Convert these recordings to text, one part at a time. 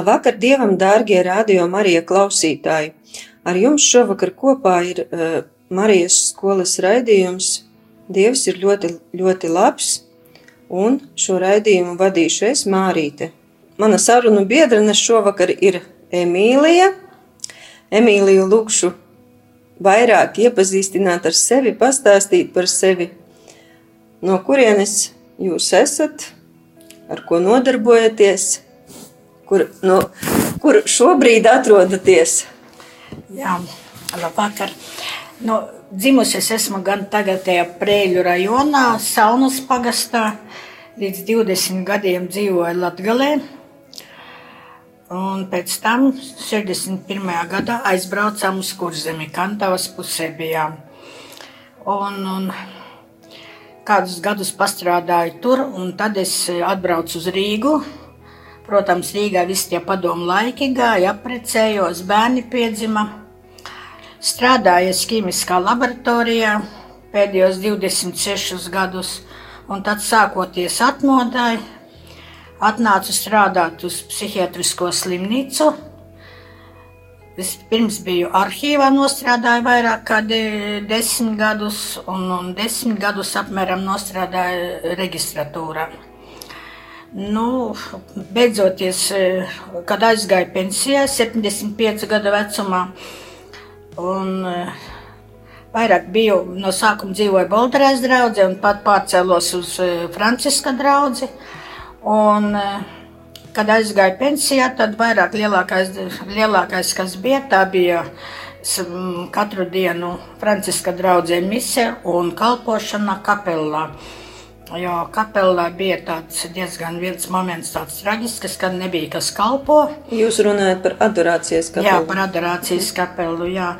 Labvakar, Dievam, dārgie radio Marija klausītāji! Ar jums šovakar kopā ir uh, Marijas skolas raidījums. Dievs ir ļoti, ļoti labs, un šo raidījumu vadīšu es Mārīte. Mana sarunu biedrene šovakar ir Emīlija. Emīliju lūkšu vairāk iepazīstināt ar sevi, pastāstīt par sevi, no kurienes jūs esat, ar ko nodarbojaties kur, nu, kur šobrīd atrodaties? Jā, labvakar. Nu, dzimusi es esmu gan tagadējā Prēļu rajonā, Saunas pagastā. Līdz 20 gadiem dzīvoju Latgalē. Un pēc tam 61. gadā aizbraucām uz Kurzemi, Kantavas pusē bijām. Un, un kādus gadus pastrādāju tur, un tad es atbraucu uz Rīgu, Protams, Rīgā visi tie padomu laiki gāja, apprecējos, bērni piedzima. Strādāju ķīmiskā laboratorijā pēdējos 26 gadus, un tad sākoties atmodai, atnācu strādāt uz psihiatrisko slimnīcu. Vispirms biju arhīvā, nostrādāju vairāk kā de, desmit gadus, un, un desmit gadus apmēram nostrādāju registratūrā. Nu, beidzoties, eh, kad aizgāju pensijā, 75 gadu vecumā, un eh, vairāk biju no sākuma dzīvoju Bolderēs draudzē, un pat pārcēlos uz eh, Franciska draudzi. Un, kad aizgāju pensijā, tad vairāk lielākais, lielākais kas bija, tā bija katru dienu Franciska draudzē mise un kalpošana kapelā. Jo kapelā bija tāds diezgan viens moments, tāds traģisks, kad nebija kas kalpo. Jūs runājat par adorācijas kapelu? Jā, par adorācijas kapelu, jā.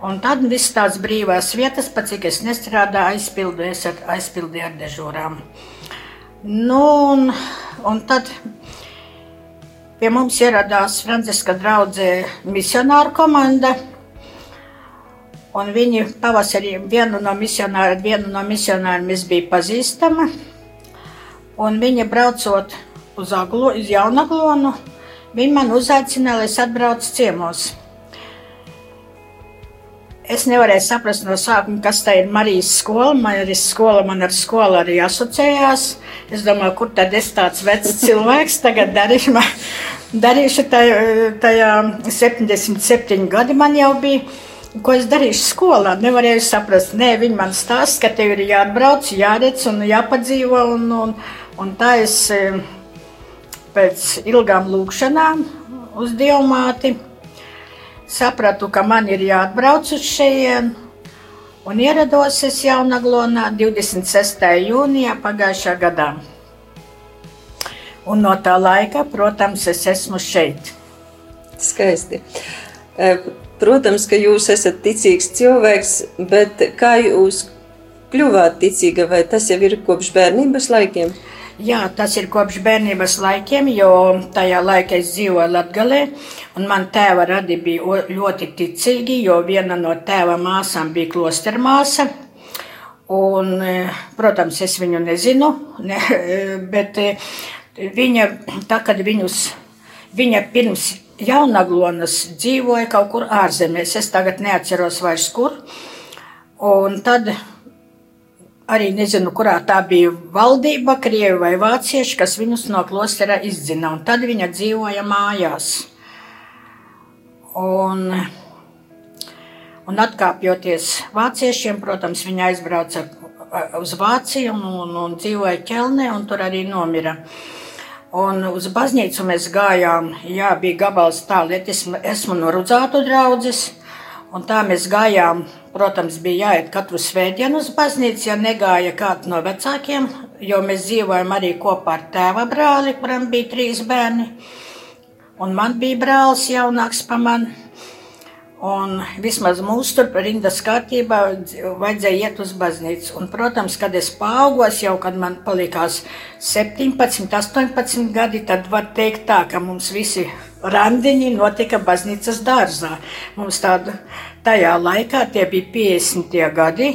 Un tad viss tāds brīvās vietas, pat cik es nestrādāju, aizpildīju ar, aizpildīju ar dežūrām. Nu, un, un tad pie mums ieradās Franciska draudzē misionāru komanda. Un viņi pavasarī vienu no misionāriem, vienu no misionāriem es biju pazīstama. Un viņa braucot uz, aglo, uz Jaunaglonu, viņa man uzaicināja, lai es atbraucu ciemos. Es nevarēju saprast no sākuma, kas tā ir Marijas skola. Marijas skola man ar skolu arī asociējās. Es domāju, kur tad es tāds vecs cilvēks tagad darīšu. darīšu tajā, tajā 77 gadi man jau bija. Ko es darīšu skolā? Nevarēju saprast. Nē, viņi man stāsta, ka tev ir jāatbrauc, jāredz un jāpadzīvo. Un, un, un tā es e, pēc ilgām lūkšanām uz dievmāti sapratu, ka man ir jāatbrauc uz šejienes. Un ierados es Jaunaglonā 26. jūnijā pagājušā gadā. Un no tā laika, protams, es esmu šeit. Skaisti. E, Protams, ka jūs esat ticīgs cilvēks, bet kā jūs kļuvāt ticīga, vai tas jau ir kopš bērnības laikiem? Jā, tas ir kopš bērnības laikiem, jo tajā laikā es dzīvoju Latvijā, un man tēva radi bija ļoti ticīgi, jo viena no tēva māsām bija klostermāsa. Un, e, protams, es viņu nezinu, ne, bet e, viņa, tā, kad viņus, viņa pirms Jaunaglonas dzīvoja kaut kur ārzemēs. Es tagad neatceros vairs kur. Un tad arī nezinu, kurā tā bija valdība, krievi vai vācieši, kas viņus no klostera izdzina. Un tad viņa dzīvoja mājās. Un, un atkāpjoties vāciešiem, protams, viņa aizbrauca uz Vāciju un, un, un dzīvoja Ķelnē, un tur arī nomira. Un uz baznīcu mēs gājām, jā, bija gabals tālu, es esmu no Rudzātu draudzes, un tā mēs gājām, protams, bija jāiet katru svētdienu uz baznīcu, ja negāja kāds no vecākiem, jo mēs dzīvojam arī kopā ar tēva brāli, kuram bija trīs bērni, un man bija brālis jaunāks pa mani. Un vismaz mūsu tur rindas kārtībā vajadzēja iet uz baznīcu. Un, protams, kad es paaugos, jau kad man palikās 17, 18 gadi, tad var teikt tā, ka mums visi randiņi notika baznīcas dārzā. Mums tāda tajā laikā tie bija 50. gadi.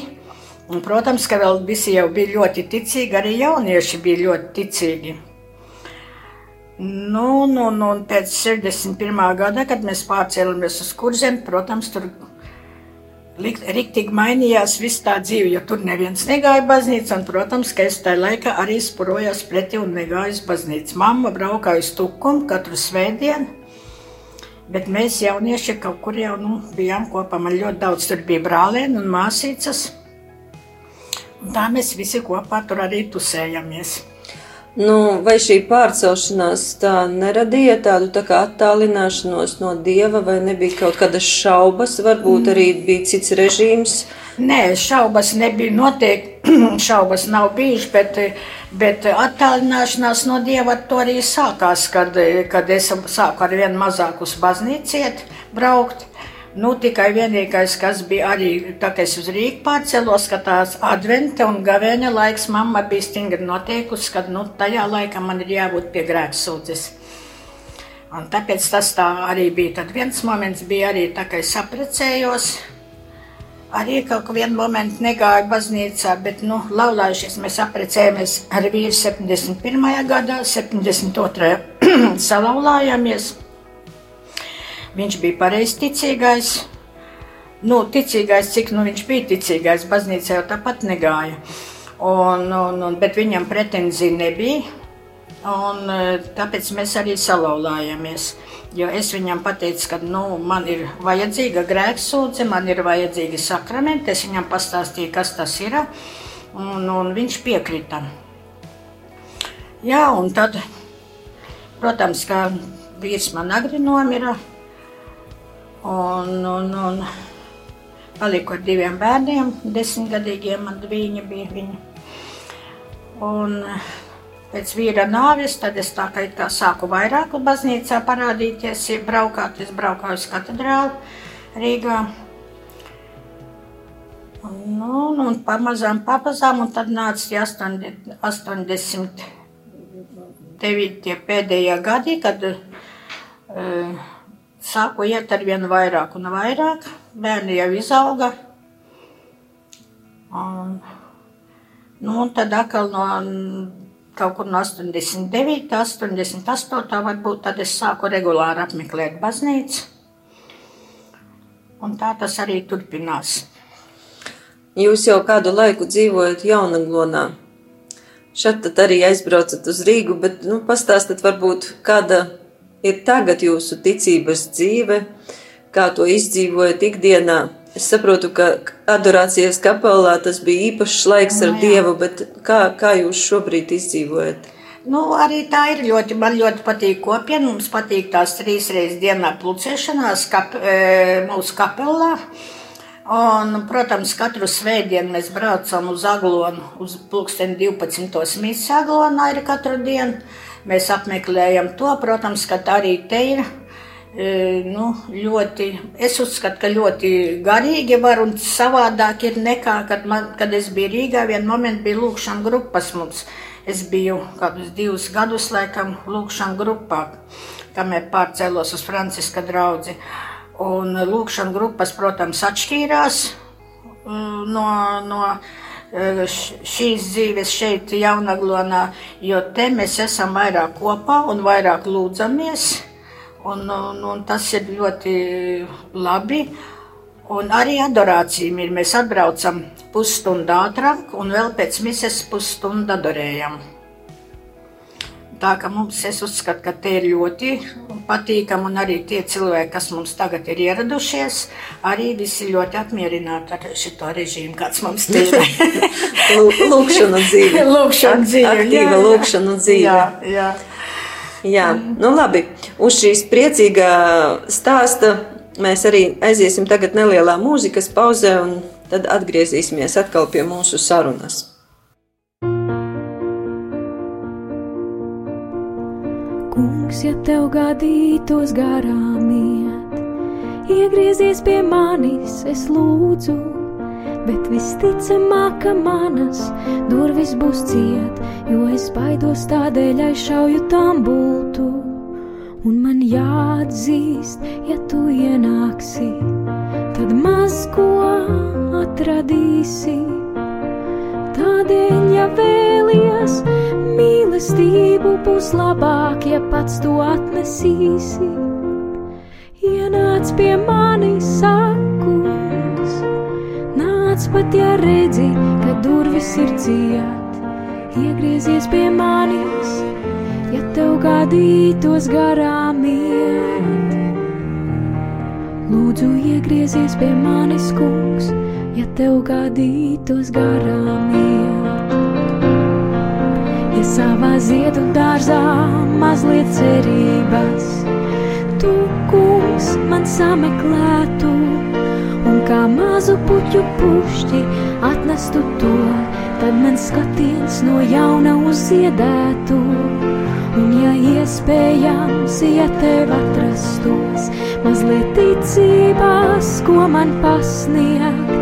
Un, protams, ka vēl visi jau bija ļoti ticīgi, arī jaunieši bija ļoti ticīgi. Nu, nu, nu, pēc 61. gada, kad mēs pārcēlāmies uz kurzem, protams, tur rīktīgi mainījās viss tā dzīve, jo tur neviens negāja baznīcā, un, protams, ka es tajā laikā arī spurojos pretī un negāju uz baznīcu. Mamma braukāja uz tukumu katru svētdienu, bet mēs jaunieši kaut kur jau nu, bijām kopā. Man ļoti daudz tur bija brālēni un māsīcas, un tā mēs visi kopā tur arī tusējamies. Nu, vai šī pārcelšanās tā neradīja tādu tā kā attālināšanos no dieva, vai nebija kaut kādas šaubas, varbūt arī bija cits režīms? Nē, šaubas nebija noteikti, šaubas nav bijušas, bet, bet attālināšanās no dieva to arī sākās, kad, kad es sāku ar vien mazāk uz baznīciet braukt. Nu, tikai vienīgais, kas bija arī tā, ka es uz Rīgas pārcēlos, ka tās adventa un gavēņa laiks mamma bija stingri noteikusi, ka nu, tajā laikā man ir jābūt pie grēksūdzes. Un tāpēc tas tā arī bija. Tad viens moments bija arī tā, ka es apprecējos. Arī kaut kā vienu momentu negāju baznīcā, bet, nu, laulājušies mēs apprecējāmies ar vīru 71. gadā, 72. salauzāmies. Viņš bija pareizticīgais. Nu, ticīgais, cik nu, viņš bija ticīgais, baznīcā jau tāpat negāja. Un, un, un, bet viņam pretenzija nebija. Un, e, tāpēc mēs arī salauzāmies. Jo es viņam pateicu, ka nu, man ir vajadzīga grēksūdze, man ir vajadzīgi sakramenti. Es viņam pastāstīju, kas tas ir. Un, un viņš piekrita. Jā, un tad, protams, ka vīrs man agri nomira. Un, un, un paliku ar diviem bērniem, desmitgadīgiem, man viņi bija viņi. Un pēc vīra nāves, tad es tā kā, kā sāku vairāk baznīcā parādīties, braukāt, es braukāju uz katedrālu Rīgā. Un, nu, un pamazām, pamazām, un tad nāca tie 80, 89. pēdējie gadi, kad uh, sāku iet ar vien vairāk un vairāk. Bērni jau izauga. Un, nu, un tad atkal no kaut kur no 89, 88, varbūt tad es sāku regulāri apmeklēt baznīcu. Un tā tas arī turpinās. Jūs jau kādu laiku dzīvojat Jaunaglonā. Šeit tad arī aizbraucat uz Rīgu, bet nu, pastāstat varbūt kāda ir tagad jūsu ticības dzīve, kā to izdzīvojat ikdienā? Es saprotu, ka adorācijas kapelā tas bija īpašs laiks ar no, nu. Dievu, bet kā, kā jūs šobrīd izdzīvojat? Nu, arī tā ir ļoti, man ļoti patīk kopiena. Mums patīk tās trīs reizes dienā pulcēšanās kap, e, mūsu kapelā. Un, protams, katru svētdienu mēs braucam uz Aglonu, uz pulksteni 12. mītnes Aglonā ir katru dienu. Mēs apmeklējam to, protams, ka arī te ir. E, nu, ļoti, es uzskatu, ka ļoti garīgi var un savādāk ir nekā, kad, man, kad es biju Rīgā. Vienā momentā bija lūkšana grupas mums. Es biju kādus divus gadus, laikam, lūkšana grupā, kamēr pārcēlos uz Franciska draugu. Un lūkšana grupas, protams, atšķīrās mm, no. no šīs dzīves šeit, Jaunaglonā, jo te mēs esam vairāk kopā un vairāk lūdzamies. Un, un, un tas ir ļoti labi. Un arī adorācija ir. Mēs atbraucam pusstundu ātrāk, un vēl pēc misijas pusstundu adorējam. Tā kā mums, es uzskatu, ka te ir ļoti patīkami, un arī tie cilvēki, kas mums tagad ir ieradušies, arī visi ļoti apmierināti ar šo režīmu, kāds mums te ir. Lūkšana dzīve. Lūkšana dzīve. Aktīva lūkšana dzīve. Jā, jā. Jā, nu labi. Uz šīs priecīgā stāsta mēs arī aiziesim tagad nelielā mūzikas pauzē un tad atgriezīsimies atkal pie mūsu sarunas. Kungs, ja tev gadītos garām iet, iegriezies pie manis, es lūdzu, bet visticamāk, ka manas durvis būs ciet, jo es baidos tādēļ aizšauju tam bultu. Un man jāatzīst, ja tu ienāksi, tad maz ko atradīsi. Tādēļ, ja vēlies mīlestību, būs labāk, ja pats to atnesīsi. Ienāc pie manis, sakus, nāc pat, ja redzi, ka durvis ir ciet, iegriezies pie manis, ja tev gadītos garām iet. Lūdzu, iegriezies pie manis, kungs, ja tev gadītos garām iet. Ja savā ziedu dārzā mazliet cerības, tu, kungs, man sameklētu, un kā mazu puķu pušķi atnestu to, tad man skatiens no jauna uzziedētu. Un, ja iespējams, ja tev atrastos mazliet ticības, ko man pasniegt,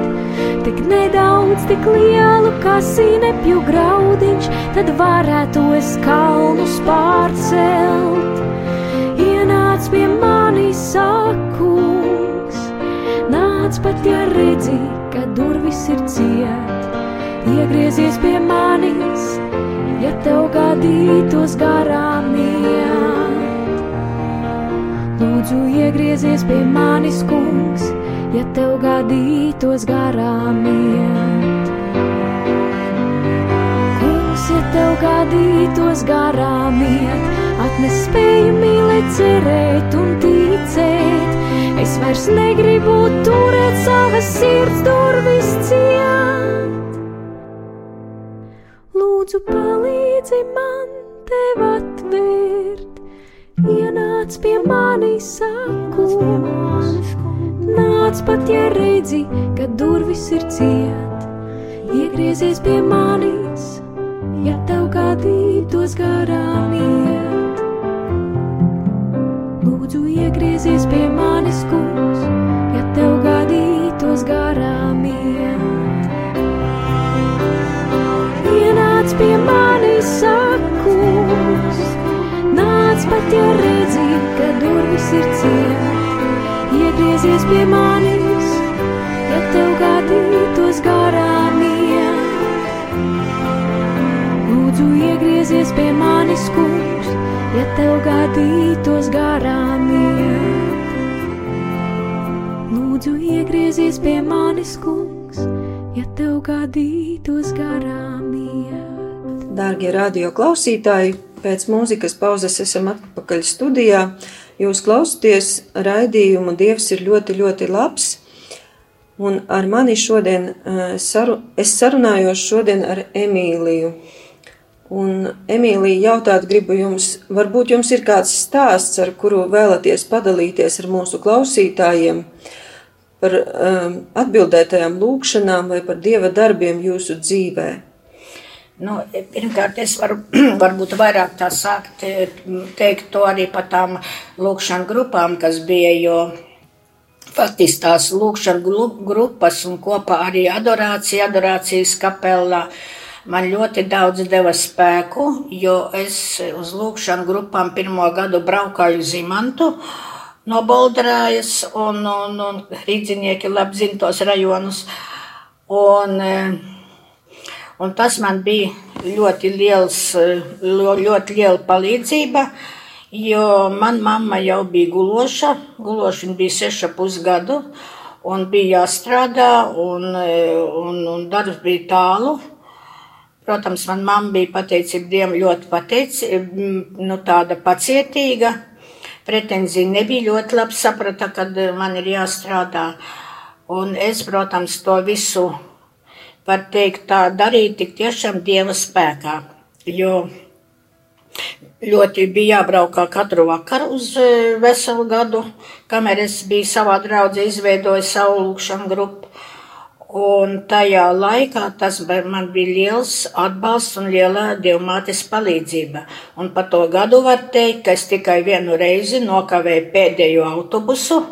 tik nedaudz, tik lielu kā sinepju graudiņš, tad varētu es kalnus pārcelt. Ienāc pie manis, sakungs, nāc pat, ja redzi, ka durvis ir ciet, iegriezies pie manis ja tev gadītos garām iet. Lūdzu, iegriezies pie manis, kungs, ja tev gadītos garām iet. Kungs, ja tev gadītos garām iet, atnes spēju mīlēt, cerēt un ticēt. Es vairs negribu turēt savas sirds durvis ciet. Lūdzu, palīdzi man tev atvērt, ienāc pie manis, saku, nāc pat, ja redzi, ka durvis ir ciet, iegriezies pie manis, ja tev gadītos garām Iegriezies pie manis, ja tev gadītos garām iet. Lūdzu, iegriezies pie manis, kungs, ja tev gadītos garām iet. Lūdzu, iegriezies pie manis, kungs, ja tev gadītos garām iet. Dārgie radio klausītāji, pēc mūzikas pauzes esam atpakaļ studijā. Jūs klausāties raidījumu Dievs ir ļoti, ļoti labs. Un ar mani šodien eh, saru, es sarunājos šodien ar Emīliju. Un Emīlija jautāt gribu jums, varbūt jums ir kāds stāsts, ar kuru vēlaties padalīties ar mūsu klausītājiem par um, atbildētajām lūkšanām vai par Dieva darbiem jūsu dzīvē. Nu, pirmkārt, es varu varbūt vairāk tā sākt eh, teikt to arī par tām lūkšanu grupām, kas bija, jo faktiski tās lūkšanu grupas un kopā arī adorācija, adorācijas kapelā man ļoti daudz deva spēku, jo es uz lūkšanu grupām pirmo gadu braukāju Zimantu no Bolderājas un, un, un rīdzinieki labi zina tos rajonus. Un, eh, Un tas man bija ļoti liels, ļoti liela palīdzība, jo man mamma jau bija guloša, guloša viņa bija seša pusgadu, un bija jāstrādā, un, un, un darbs bija tālu. Protams, man mamma bija pateicība Dievam ļoti pateicīga, nu tāda pacietīga. Pretenzija nebija ļoti labi saprata, kad man ir jāstrādā. Un es, protams, to visu var teikt, tā darīt tik tiešām dieva spēkā. Jo ļoti bija jābraukā katru vakaru uz eh, veselu gadu, kamēr es biju savā draudzē izveidojis savu lūkšanu grupu. Un tajā laikā tas man bija liels atbalsts un liela dievmātes palīdzība. Un pa to gadu var teikt, ka es tikai vienu reizi nokavēju pēdējo autobusu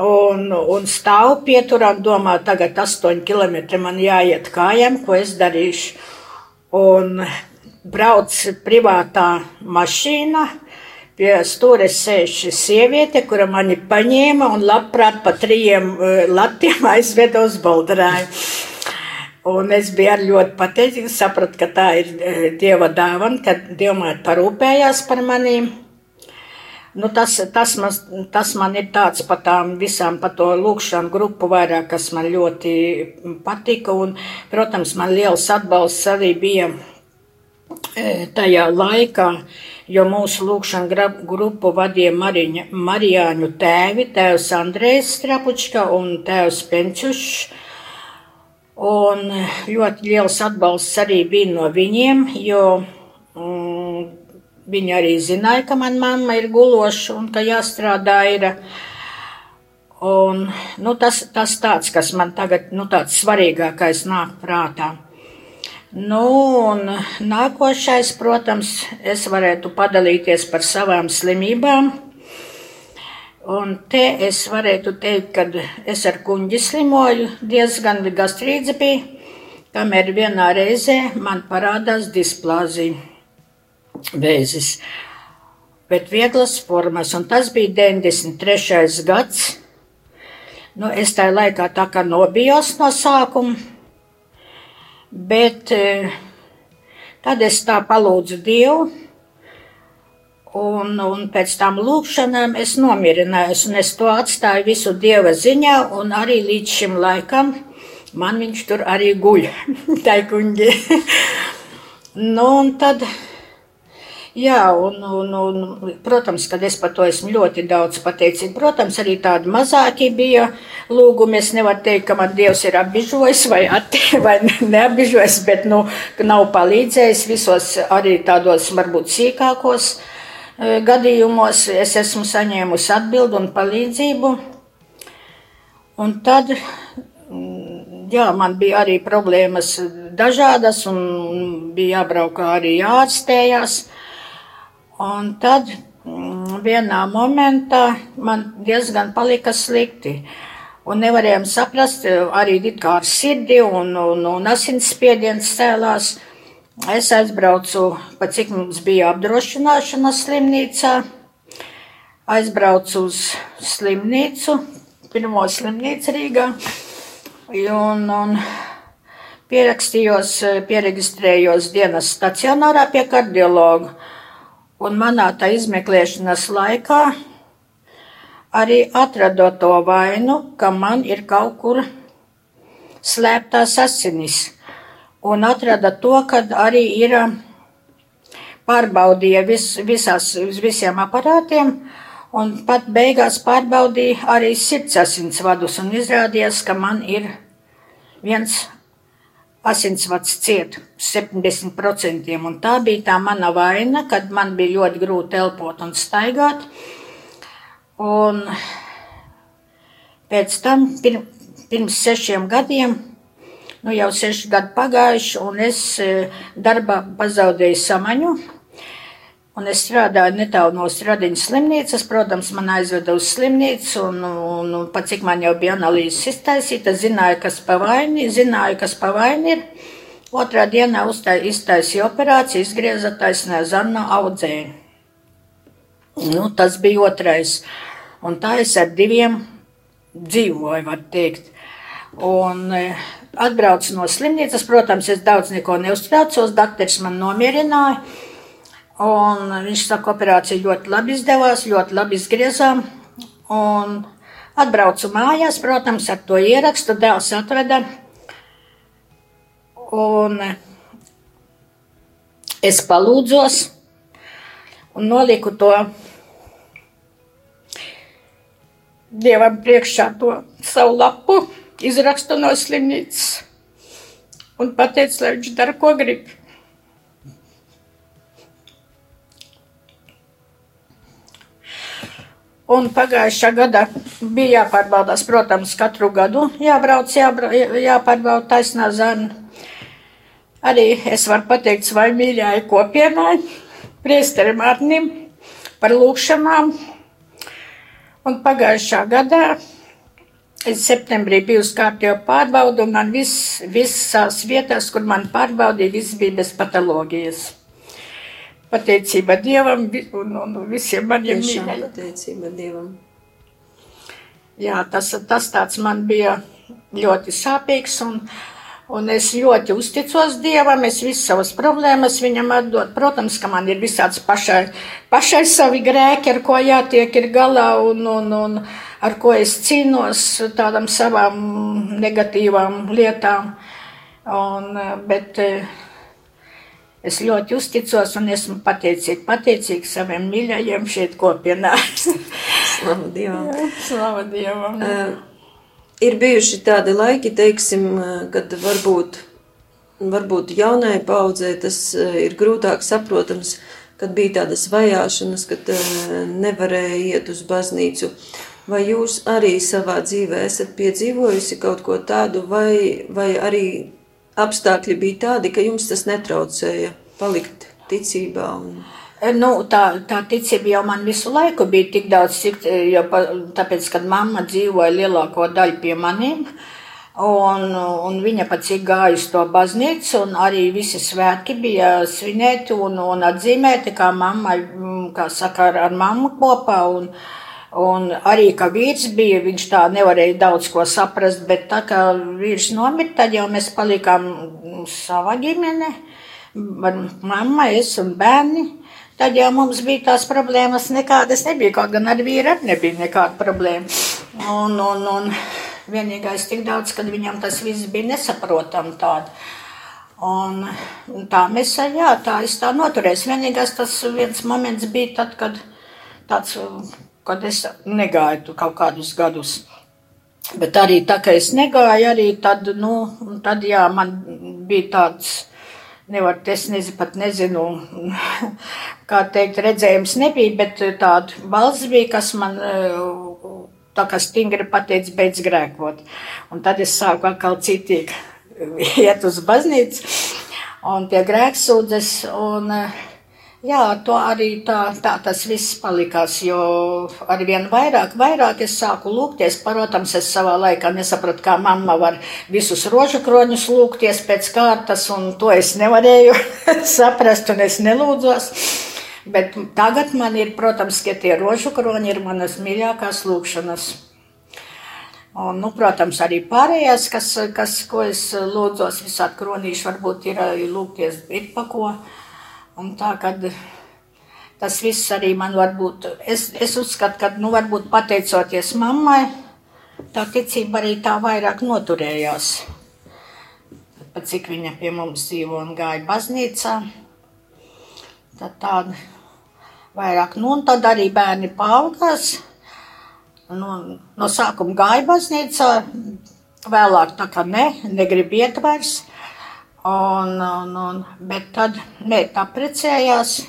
un, un stāvu pieturā un domāju, tagad 8 km man jāiet kājām, ko es darīšu. Un brauc privātā mašīna. Pie stūres sēž sieviete, kura mani paņēma un labprāt pa trījiem eh, latiem aizveda uz Bolderāju. Un es biju ļoti pateicīga, sapratu, ka tā ir eh, Dieva dāvana, ka Dievmāte parūpējās par manīm. Nu, tas, tas, man, tas man ir tāds par tām visām, par to lūkšanu grupu vairāk, kas man ļoti patika. Un, protams, man liels atbalsts arī bija e, tajā laikā, jo mūsu lūkšana grupu vadīja Mariņa, Marijāņu tēvi, tēvs Andrejs Strapučka un tēvs Penčušs. Un ļoti liels atbalsts arī bija no viņiem, jo mm, viņi arī zināja, ka manā mamma ir guloša un ka jāstrādā ir. Un, nu, tas, tas tāds, kas man tagad nu, tāds svarīgākais nāk prātā. Nu, un nākošais, protams, es varētu padalīties par savām slimībām. Un te es varētu teikt, ka es ar kuģi slimoju diezgan gastrīdzi bija, kamēr vienā reizē man parādās displāzija vēzis, bet vieglas formas, un tas bija 93. gads. Nu, es tajā laikā tā kā nobijos no sākuma, bet eh, tad es tā palūdzu Dievu, un, un pēc tam lūkšanām es nomierinājos, un es to atstāju visu Dieva ziņā, un arī līdz šim laikam man viņš tur arī guļ, tai kuņģi. nu, un tad. Jā, un, un, un, protams, kad es par to esmu ļoti daudz pateicīga. Protams, arī tādi mazāki bija lūgumi. Es nevaru teikt, ka man Dievs ir apbižojis vai, atti, vai neapbižojis, bet nu, nav palīdzējis visos arī tādos varbūt sīkākos e, gadījumos. Es esmu saņēmusi atbildi un palīdzību. Un tad mm, jā, man bija arī problēmas dažādas, un bija jābrauk arī jāārstējās. Un tad mm, vienā momentā man diezgan palika slikti. Un nevarējām saprast, arī it kā ar sirdi un, un, un asinsspiediens cēlās. Es aizbraucu, pa cik mums bija apdrošināšana slimnīcā. Aizbraucu uz slimnīcu, pirmo slimnīcu Rīgā. Un, un pierakstījos, pieregistrējos dienas stacionārā pie kardiologa. Un manā tā izmeklēšanas laikā arī atradot to vainu, ka man ir kaut kur slēptās asinis. Un atrada to, ka arī ir pārbaudīja vis, visās, visiem aparātiem, un pat beigās pārbaudīja arī sirds asinsvadus, un izrādījās, ka man ir viens asinsvads ciet 70%, un tā bija tā mana vaina, kad man bija ļoti grūti elpot un staigāt. Un pēc tam, pir, pirms sešiem gadiem, nu jau seši gadi pagājuši, un es eh, darbā pazaudēju samaņu. Un es strādāju netālu no Stradiņas slimnīcas. Protams, man aizveda uz slimnīcu, un, un, un pat cik man jau bija analīzes iztaisīta, zināju, kas pa vaini, zināju, kas pa vaini ir. Otrā dienā iztaisīja operāciju, izgrieza taisnē zarnu audzēju. Nu, tas bija otrais. Un tā es ar diviem dzīvoju, var teikt. Un e, atbraucu no slimnīcas, protams, es daudz neko neuztraucos, dakteris man nomierināja. Un viņš saka, operācija ļoti labi izdevās, ļoti labi izgriezām. Un atbraucu mājās, protams, ar to ierakstu dēls atveda. Un es palūdzos un noliku to dievam priekšā to savu lapu, izrakstu no slimnīcas un pateicu, lai viņš dara, ko grib. Un pagājušā gada bija jāpārbaudās, protams, katru gadu jābrauc, jābra, jāpārbauda taisnā zana. Arī es varu pateikt savai mīļākajai kopienai, priesterim Arnim, par lūkšanām. Un pagājušā gadā es septembrī biju uz kārtējo pārbaudu, un man viss, visās vietās, kur man pārbaudīja, viss bija bez patoloģijas pateicība Dievam un, un visiem maniem mīļajiem. pateicība Dievam. Jā, tas, tas tāds man bija ļoti sāpīgs. Un, un es ļoti uzticos Dievam. Es visas savas problēmas viņam atdodu. Protams, ka man ir visāds pašai, pašai savi grēki, ar ko jātiek ir galā un, un, un ar ko es cīnos tādām savām negatīvām lietām. Un, bet eh, es ļoti uzticos un esmu pateicīga, pateicīga saviem mīļajiem šeit kopienā. Slavu Dievam. Slava Dievam! Ir bijuši tādi laiki, teiksim, kad varbūt, varbūt jaunai paudzē tas eh, ir grūtāk saprotams, kad bija tādas vajāšanas, kad eh, nevarēja iet uz baznīcu. Vai jūs arī savā dzīvē esat piedzīvojusi kaut ko tādu, vai, vai arī apstākļi bija tādi, ka jums tas netraucēja palikt ticībā? Un... Nu, tā, tā ticība jau man visu laiku bija tik daudz, cik, jo, pa, tāpēc, kad mamma dzīvoja lielāko daļu pie maniem, un, un viņa pat cik gāja uz to baznīcu, un arī visi svētki bija svinēti un, un atzīmēti, kā mamma, kā saka, ar, ar mammu kopā, un, un arī, ka vīrs bija, viņš tā nevarēja daudz ko saprast, bet tā kā vīrs nomira, tad jau mēs palikām savā ģimene, mamma, es un bērni. Tad jau mums bija tās problēmas, nekādas nebija. Kaut gan ar vīru arī nebija nekāda problēma. Un, un, un vienīgais tik daudz, kad viņam tas viss bija nesaprotami tādi. Un, tā mēs, jā, tā es tā noturēju. Vienīgais tas viens moments bija tad, kad, tāds, kad es negāju tu kaut kādus gadus. Bet arī tā, ka es negāju, arī tad, nu, tad jā, man bija tāds nevar, es nezinu, pat nezinu, kā teikt, redzējums nebija, bet tāda balss bija, kas man tā kā stingri pateica, beidz grēkot. Un tad es sāku atkal citīgi iet uz baznīcu un pie grēksūdzes. Un, jā, to arī tā, tā tas viss palikās, jo ar vien vairāk, vairāk es sāku lūgties. Protams, es savā laikā nesapratu, kā mamma var visus rožu kroņus lūgties pēc kārtas, un to es nevarēju saprast, un es nelūdzos. Bet tagad man ir, protams, ka tie rožu kroņi ir manas mīļākās lūkšanas. Un, nu, protams, arī pārējās, kas, kas ko es lūdzos, visādi kronīši, varbūt ir lūgties bitpako. Un tā, kad tas viss arī man varbūt, es, es uzskatu, ka, nu, varbūt pateicoties mammai, tā ticība arī tā vairāk noturējās. Pat cik viņa pie mums dzīvo un gāja baznīcā, tad tāda vairāk, nu, un tad arī bērni paaugās. Nu, no sākuma gāja baznīcā, vēlāk tā kā ne, negrib iet vairs. Un, un, un, bet tad meita apprecējās.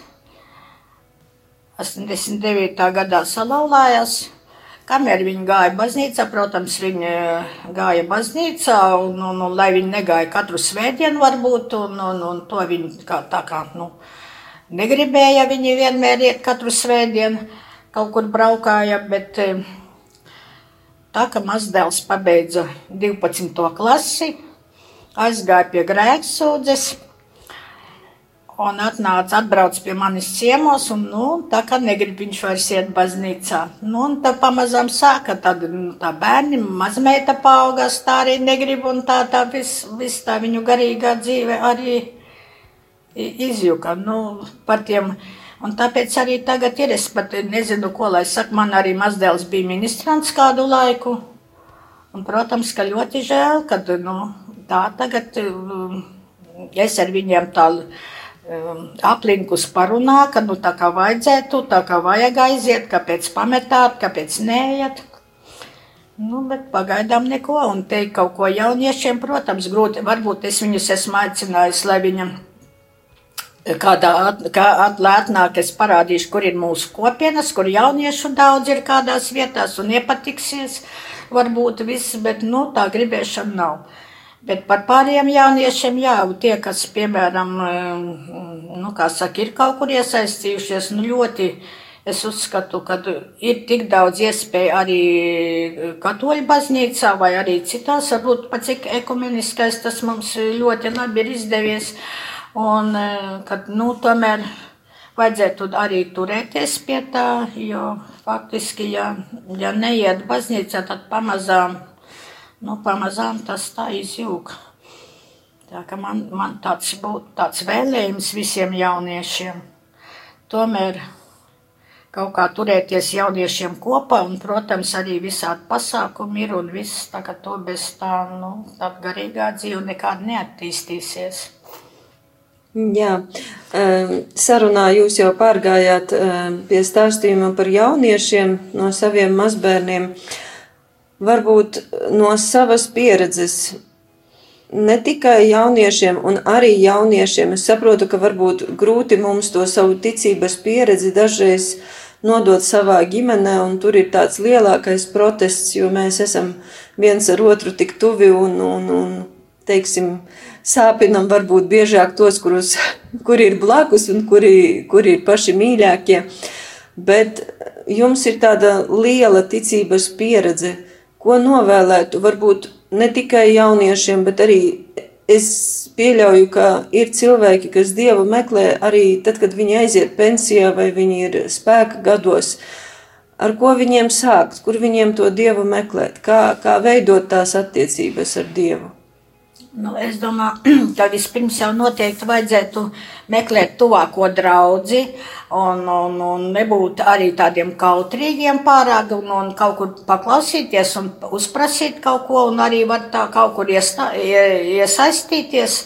89. gadā salauzās. Kamēr viņi gāja baznīcā, protams, viņi gāja baznīcā, un, un, un lai viņi negāja katru svētdienu, varbūt, un, un, un to viņi kā, tā kā nu, negribēja. Viņi vienmēr iet katru svētdienu, kaut kur braukāja, bet eh, tā kā mazdēls pabeidza 12. klasi, aizgāja pie grēksūdzes un atnāca, atbrauc pie manis ciemos, un, nu, tā kā negrib viņš vairs iet baznīcā. Nu, un tā pamazām sāka, tad, nu, tā bērni, mazmeita paaugās, tā arī negrib, un tā, tā viss, vis tā viņu garīgā dzīve arī izjuka, nu, par tiem, un tāpēc arī tagad ir, es pat nezinu, ko lai saka, man arī mazdēls bija ministrants kādu laiku, un, protams, ka ļoti žēl, kad, nu, tā tagad, um, es ar viņiem tālu, um, aplinkus parunā, ka nu tā kā vajadzētu, tā kā vajag aiziet, kāpēc pametāt, kāpēc neiet. Nu, bet pagaidām neko, un teikt kaut ko jauniešiem, protams, grūti. Varbūt es viņus esmu aicinājis, lai viņam Kādā kā at- lai atnāk, es parādīšu, kur ir mūsu kopienas, kur jauniešu daudz ir kādās vietās un iepatiksies. Varbūt viss, bet nu, tā gribēšana nav. Bet par pārējiem jauniešiem, jā, tie, kas, piemēram, eh, nu, saka, ir kaut kur iesaistījušies, nu, ļoti. Es uzskatu, ka ir tik daudz iespēju arī katoļu baznīcā vai arī citās, varbūt pat cik ekumeniskais tas mums ļoti labi ir izdevies. Un, eh, kad, nu, tomēr vajadzētu arī turēties pie tā, jo faktiski, ja, ja neiet baznīcā, tad pamazām, nu, pamazām tas tā izjūg. Tā ka man, man tāds būtu tāds vēlējums visiem jauniešiem. Tomēr kaut kā turēties jauniešiem kopā, un, protams, arī visādi pasākumi ir, un viss tā, ka to bez tā, nu, tā garīgā dzīve nekāda neattīstīsies. Jā, em, sarunā jūs jau pārgājāt em, pie stāstījuma par jauniešiem no saviem mazbērniem. Varbūt no savas pieredzes, ne tikai jauniešiem, un arī jauniešiem. Es saprotu, ka varbūt grūti mums to savu ticības pieredzi dažreiz nodot savā ģimenē, un tur ir tāds lielākais protests, jo mēs esam viens ar otru tik tuvi un, un, un teiksim, sāpinam varbūt biežāk tos, kurus, kuri ir blakus un kuri, kuri ir paši mīļākie. Bet jums ir tāda liela ticības pieredze, ko novēlētu varbūt ne tikai jauniešiem, bet arī es pieļauju, ka ir cilvēki, kas dievu meklē arī tad, kad viņi aiziet pensijā vai viņi ir spēka gados. Ar ko viņiem sākt, kur viņiem to dievu meklēt, kā, kā veidot tās attiecības ar dievu? Nu, es domāju, ka vispirms jau noteikti vajadzētu meklēt tuvāko draugu, un, un, un nebūt arī tādiem kautrīgiem pārāk, un, un kaut kur paklausīties un uzprasīt kaut ko, un arī var tā kaut kur iestā, ie- iesaistīties.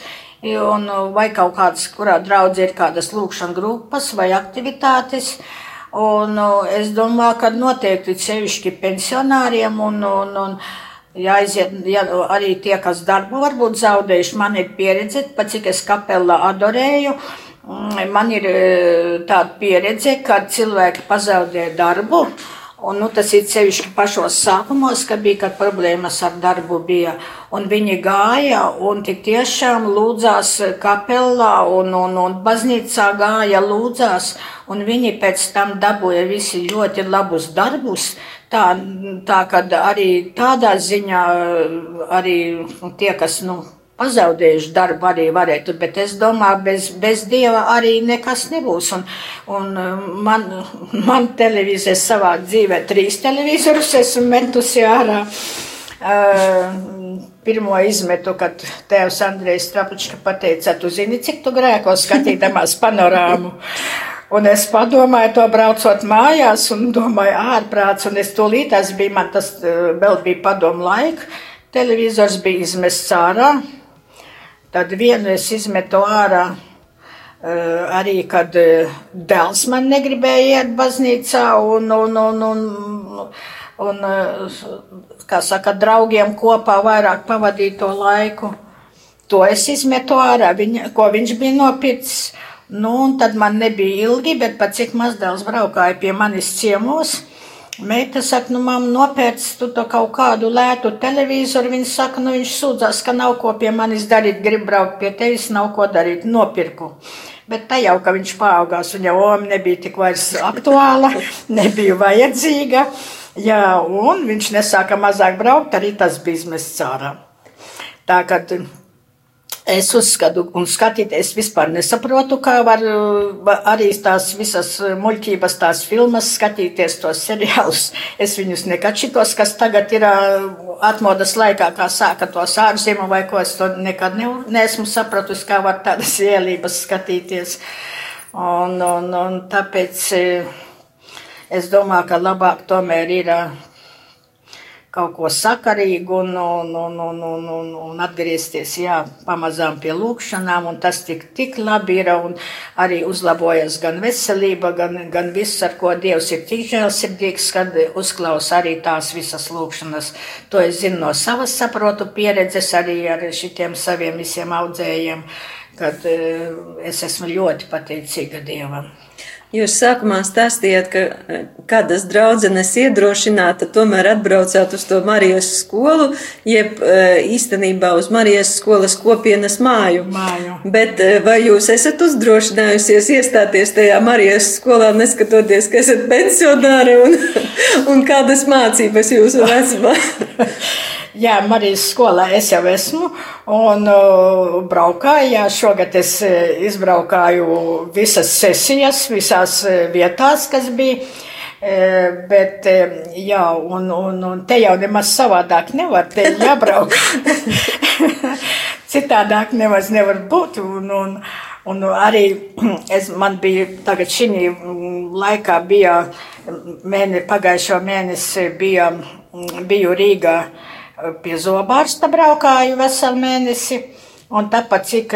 Un, vai kaut kādas, kurā draudzē ir kādas lūkšanas grupas vai aktivitātes. Un, es domāju, ka noteikti sevišķi pensionāriem un, un, un jāiziet, ja, arī tie, kas darbu varbūt zaudējuši, man ir pieredze, pat cik es kapelā adorēju. mm, Man ir e, tāda pieredze, kad cilvēki pazaudē darbu. Un, nu, tas ir sevišķi pašos sākumos, kad bija kad problēmas ar darbu. Bija, un viņi gāja un tiešām lūdzās kapelā un, un, un baznīcā gāja lūdzās. Viņi pēc tam dabūja visi ļoti labus darbus. Tā, tā kad arī tādā ziņā arī tie, kas nu, pazaudējuši darbu, arī varētu. Bet es domāju, bez, bez dieva arī nekas nebūs. Un, un man, man televīzija savā dzīvē trīs televizorus esmu metusi ārā. Uh, pirmo izmetu, kad tēvs Andrejs Trapučka pateica, tu zini, cik tu grēko skatīdamās panorāmu. Un es padomāju, to braucot mājās, un domāju, ārprāts, un es to līdās biju, man tas eh, vēl bija padomu laika. Televizors bija izmests ārā. Tad vienu es izmetu ārā eh, arī, kad eh, dēls man negribēja iet baznīcā, un, un, un, un, un kā saka, draugiem kopā vairāk pavadīt to laiku. To es izmetu ārā, viņa, ko viņš bija nopircis. Nu, un tad man nebija ilgi, bet pat cik mazdēls braukāja pie manis ciemos. Meita saka, nu, mamma, nopērts tu to kaut kādu lētu televizoru. Viņa saka, nu, viņš sūdzās, ka nav ko pie manis darīt, grib braukt pie tevis, nav ko darīt, nopirku. Bet tā jau, ka viņš paaugās, un jau oma nebija tik vairs aktuāla, nebija vajadzīga. Jā, un viņš nesāka mazāk braukt, arī tas bija izmests ārā. Tā kad Es uzskatu, un skatīties, vispār nesaprotu, kā var arī tās visas muļķības, tās filmas, skatīties tos seriālus. Es viņus nekad šitos, kas tagad ir uh, atmodas laikā, kā sāka tos ārzemju vai ko, es to nekad ne, neesmu sapratusi, kā var tādas ielības skatīties. Un, un, un tāpēc eh, es domāju, ka labāk tomēr ir kaut ko sakarīgu un, un, un, un, un, un, un atgriezties jā, pamazām pie lūkšanām. Tas tik, tik labi ir un arī uzlabojas gan veselība, gan, gan viss, ar ko Dievs ir tik žēlsirdīgs, kad uzklausa arī tās visas lūkšanas. To es zinu no savas saprotu pieredzes arī ar šitiem saviem visiem audzējiem kad eh, es esmu ļoti pateicīga Dievam. Jūs sākumā stāstījāt, ka kādas draudzenes iedrošināta tomēr atbraucāt uz to Marijas skolu, jeb eh, īstenībā uz Marijas skolas kopienas māju. Māju. Bet eh, vai jūs esat uzdrošinājusies iestāties tajā Marijas skolā, neskatoties, ka esat pensionāri un, un kādas mācības jūsu vecumā? Jā, Marijas skolā es jau esmu un uh, braukāju. Jā, šogad es uh, izbraukāju visas sesijas, visās uh, vietās, kas bija. Uh, Bet, jā, un, un, un te jau nemaz savādāk nevar, te jābrauk. Citādāk nemaz nevar būt. Un, un, un arī es, man bija tagad šī laikā bija mēne, pagājušo mēnesi bija, biju Rīgā pie zobārsta braukāju veselu mēnesi. Un tāpat, cik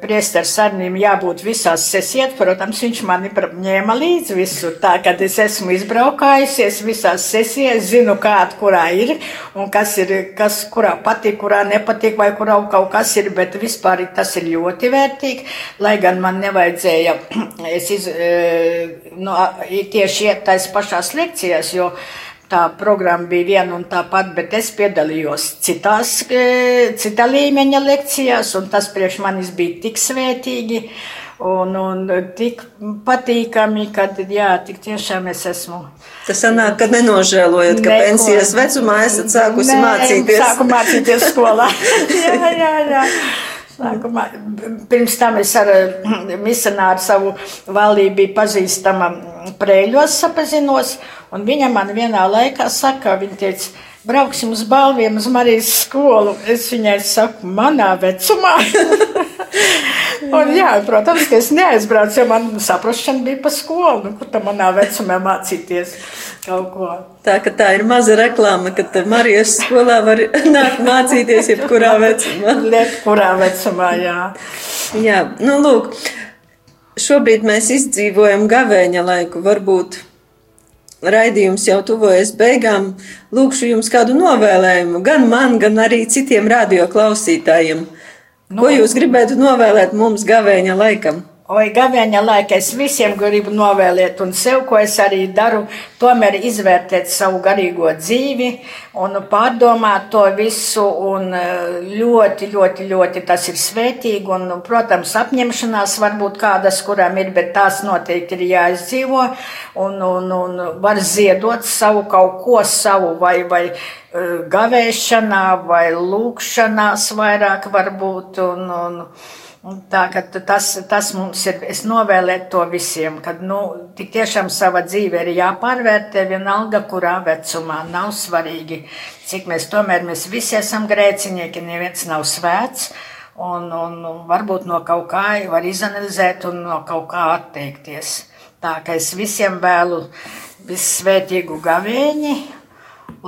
priesteris sarunīm jābūt visās sesijās, protams, viņš mani ņēma līdzi visur. Tā kā es esmu izbraukājusies visās sesijās, zinu, kāda kurā ir un kas ir, kas kurā patīk, kurā nepatīk, vai kurā kaut kas ir, bet vispār tas ir ļoti vērtīgi. Lai gan man nevajadzēja es iz, no, tieši iet tais pašās lekcijās, jo tā programma bija viena un tā pati, bet es piedalījos citās, citā līmeņa lekcijās, un tas priekš manis bija tik svētīgi un, un tik patīkami, ka, jā, tik tiešām es esmu. Tas sanāk, ka nenožēlojat, ka Neko. pensijas vecumā esat sākusi Nē, mācīties. Sāku mācīties skolā. jā, jā, jā. Sākumā, pirms tam es ar misionāru savu valdību biju pazīstama Prēļos sapazinos, un viņa man vienā laikā saka, viņa teica, brauksim uz balviem uz Marijas skolu. Es viņai saku, manā vecumā. un, jā, protams, ka es neaizbraucu, jo man saprašana bija pa skolu, nu, kur tam manā vecumā mācīties kaut ko. Tā tā ir maza reklāma, ka Marijas skolā var nākt mācīties jebkurā vecumā. Jebkurā vecumā, jā. Jā, nu lūk, šobrīd mēs izdzīvojam gavēņa laiku, varbūt raidījums jau tuvojas beigām. Lūkšu jums kādu novēlējumu, gan man, gan arī citiem radioklausītājiem. Ko jūs gribētu novēlēt mums gavēņa laikam? Oi, gavēņa laikā es visiem gribu novēlēt, un sev, ko es arī daru, tomēr izvērtēt savu garīgo dzīvi un pārdomāt to visu. Un eh, ļoti, ļoti, ļoti tas ir svētīgi. Un, protams, apņemšanās varbūt kādas, kurām ir, bet tās noteikti ir jāizdzīvo. Un, un, un var ziedot savu kaut ko savu vai. vai eh, Gavēšanā vai lūkšanās vairāk varbūt. Un, un, Un Tā, ka tas, tas mums ir, es novēlētu to visiem, kad, nu, tik tiešām sava dzīve ir jāpārvērtē vienalga, kurā vecumā. Nav svarīgi, cik mēs tomēr mēs visi esam grēcinieki, neviens nav svēts. Un, un, un varbūt no kaut kā var izanalizēt un no kaut kā atteikties. Tā kā es visiem vēlu vissvētīgu gavēņi,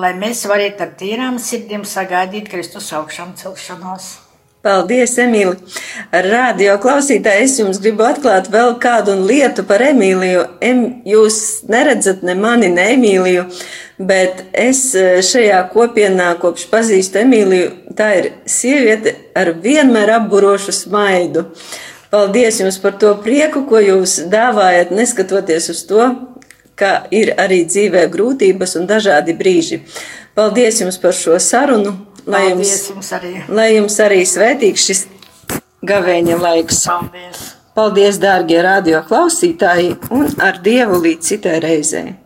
lai mēs varētu ar tīrām sirdīm sagaidīt Kristus augšām celšanos. Paldies, Emīli! Radio klausītāji, es jums gribu atklāt vēl kādu lietu par Emīliju. Em, jūs neredzat ne mani, ne Emīliju, bet es eh, šajā kopienā, kopš pazīstu Emīliju, tā ir sieviete ar vienmēr apburošu smaidu. Paldies jums par to prieku, ko jūs dāvājat, neskatoties uz to, ka ir arī dzīvē grūtības un dažādi brīži. Paldies jums par šo sarunu! Lai jums, Paldies jums arī! lai jums arī svētīgs šis gavēņa laiks. Paldies! Paldies, dārgie radio klausītāji, un ar Dievu līdz citai reizei!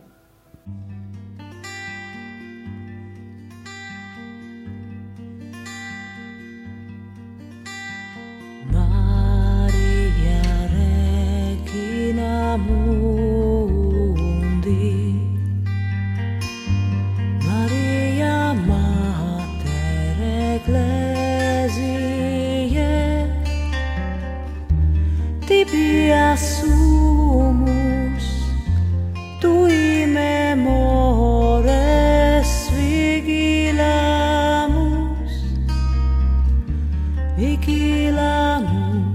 Ikilamu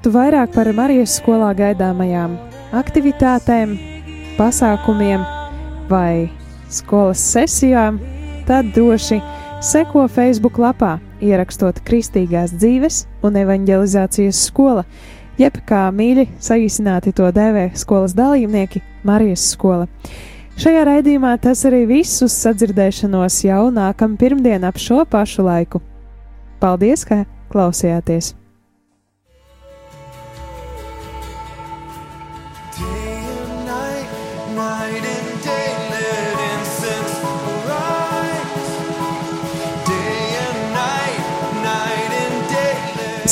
uzzinātu vairāk par Marijas skolā gaidāmajām aktivitātēm, pasākumiem vai skolas sesijām, tad droši seko Facebook lapā, ierakstot Kristīgās dzīves un evanģelizācijas skola, jeb kā mīļi saīsināti to dēvē skolas dalībnieki Marijas skola. Šajā raidījumā tas arī viss uz sadzirdēšanos jau nākamā pirmdiena ap šo pašu laiku. Paldies, ka klausījāties!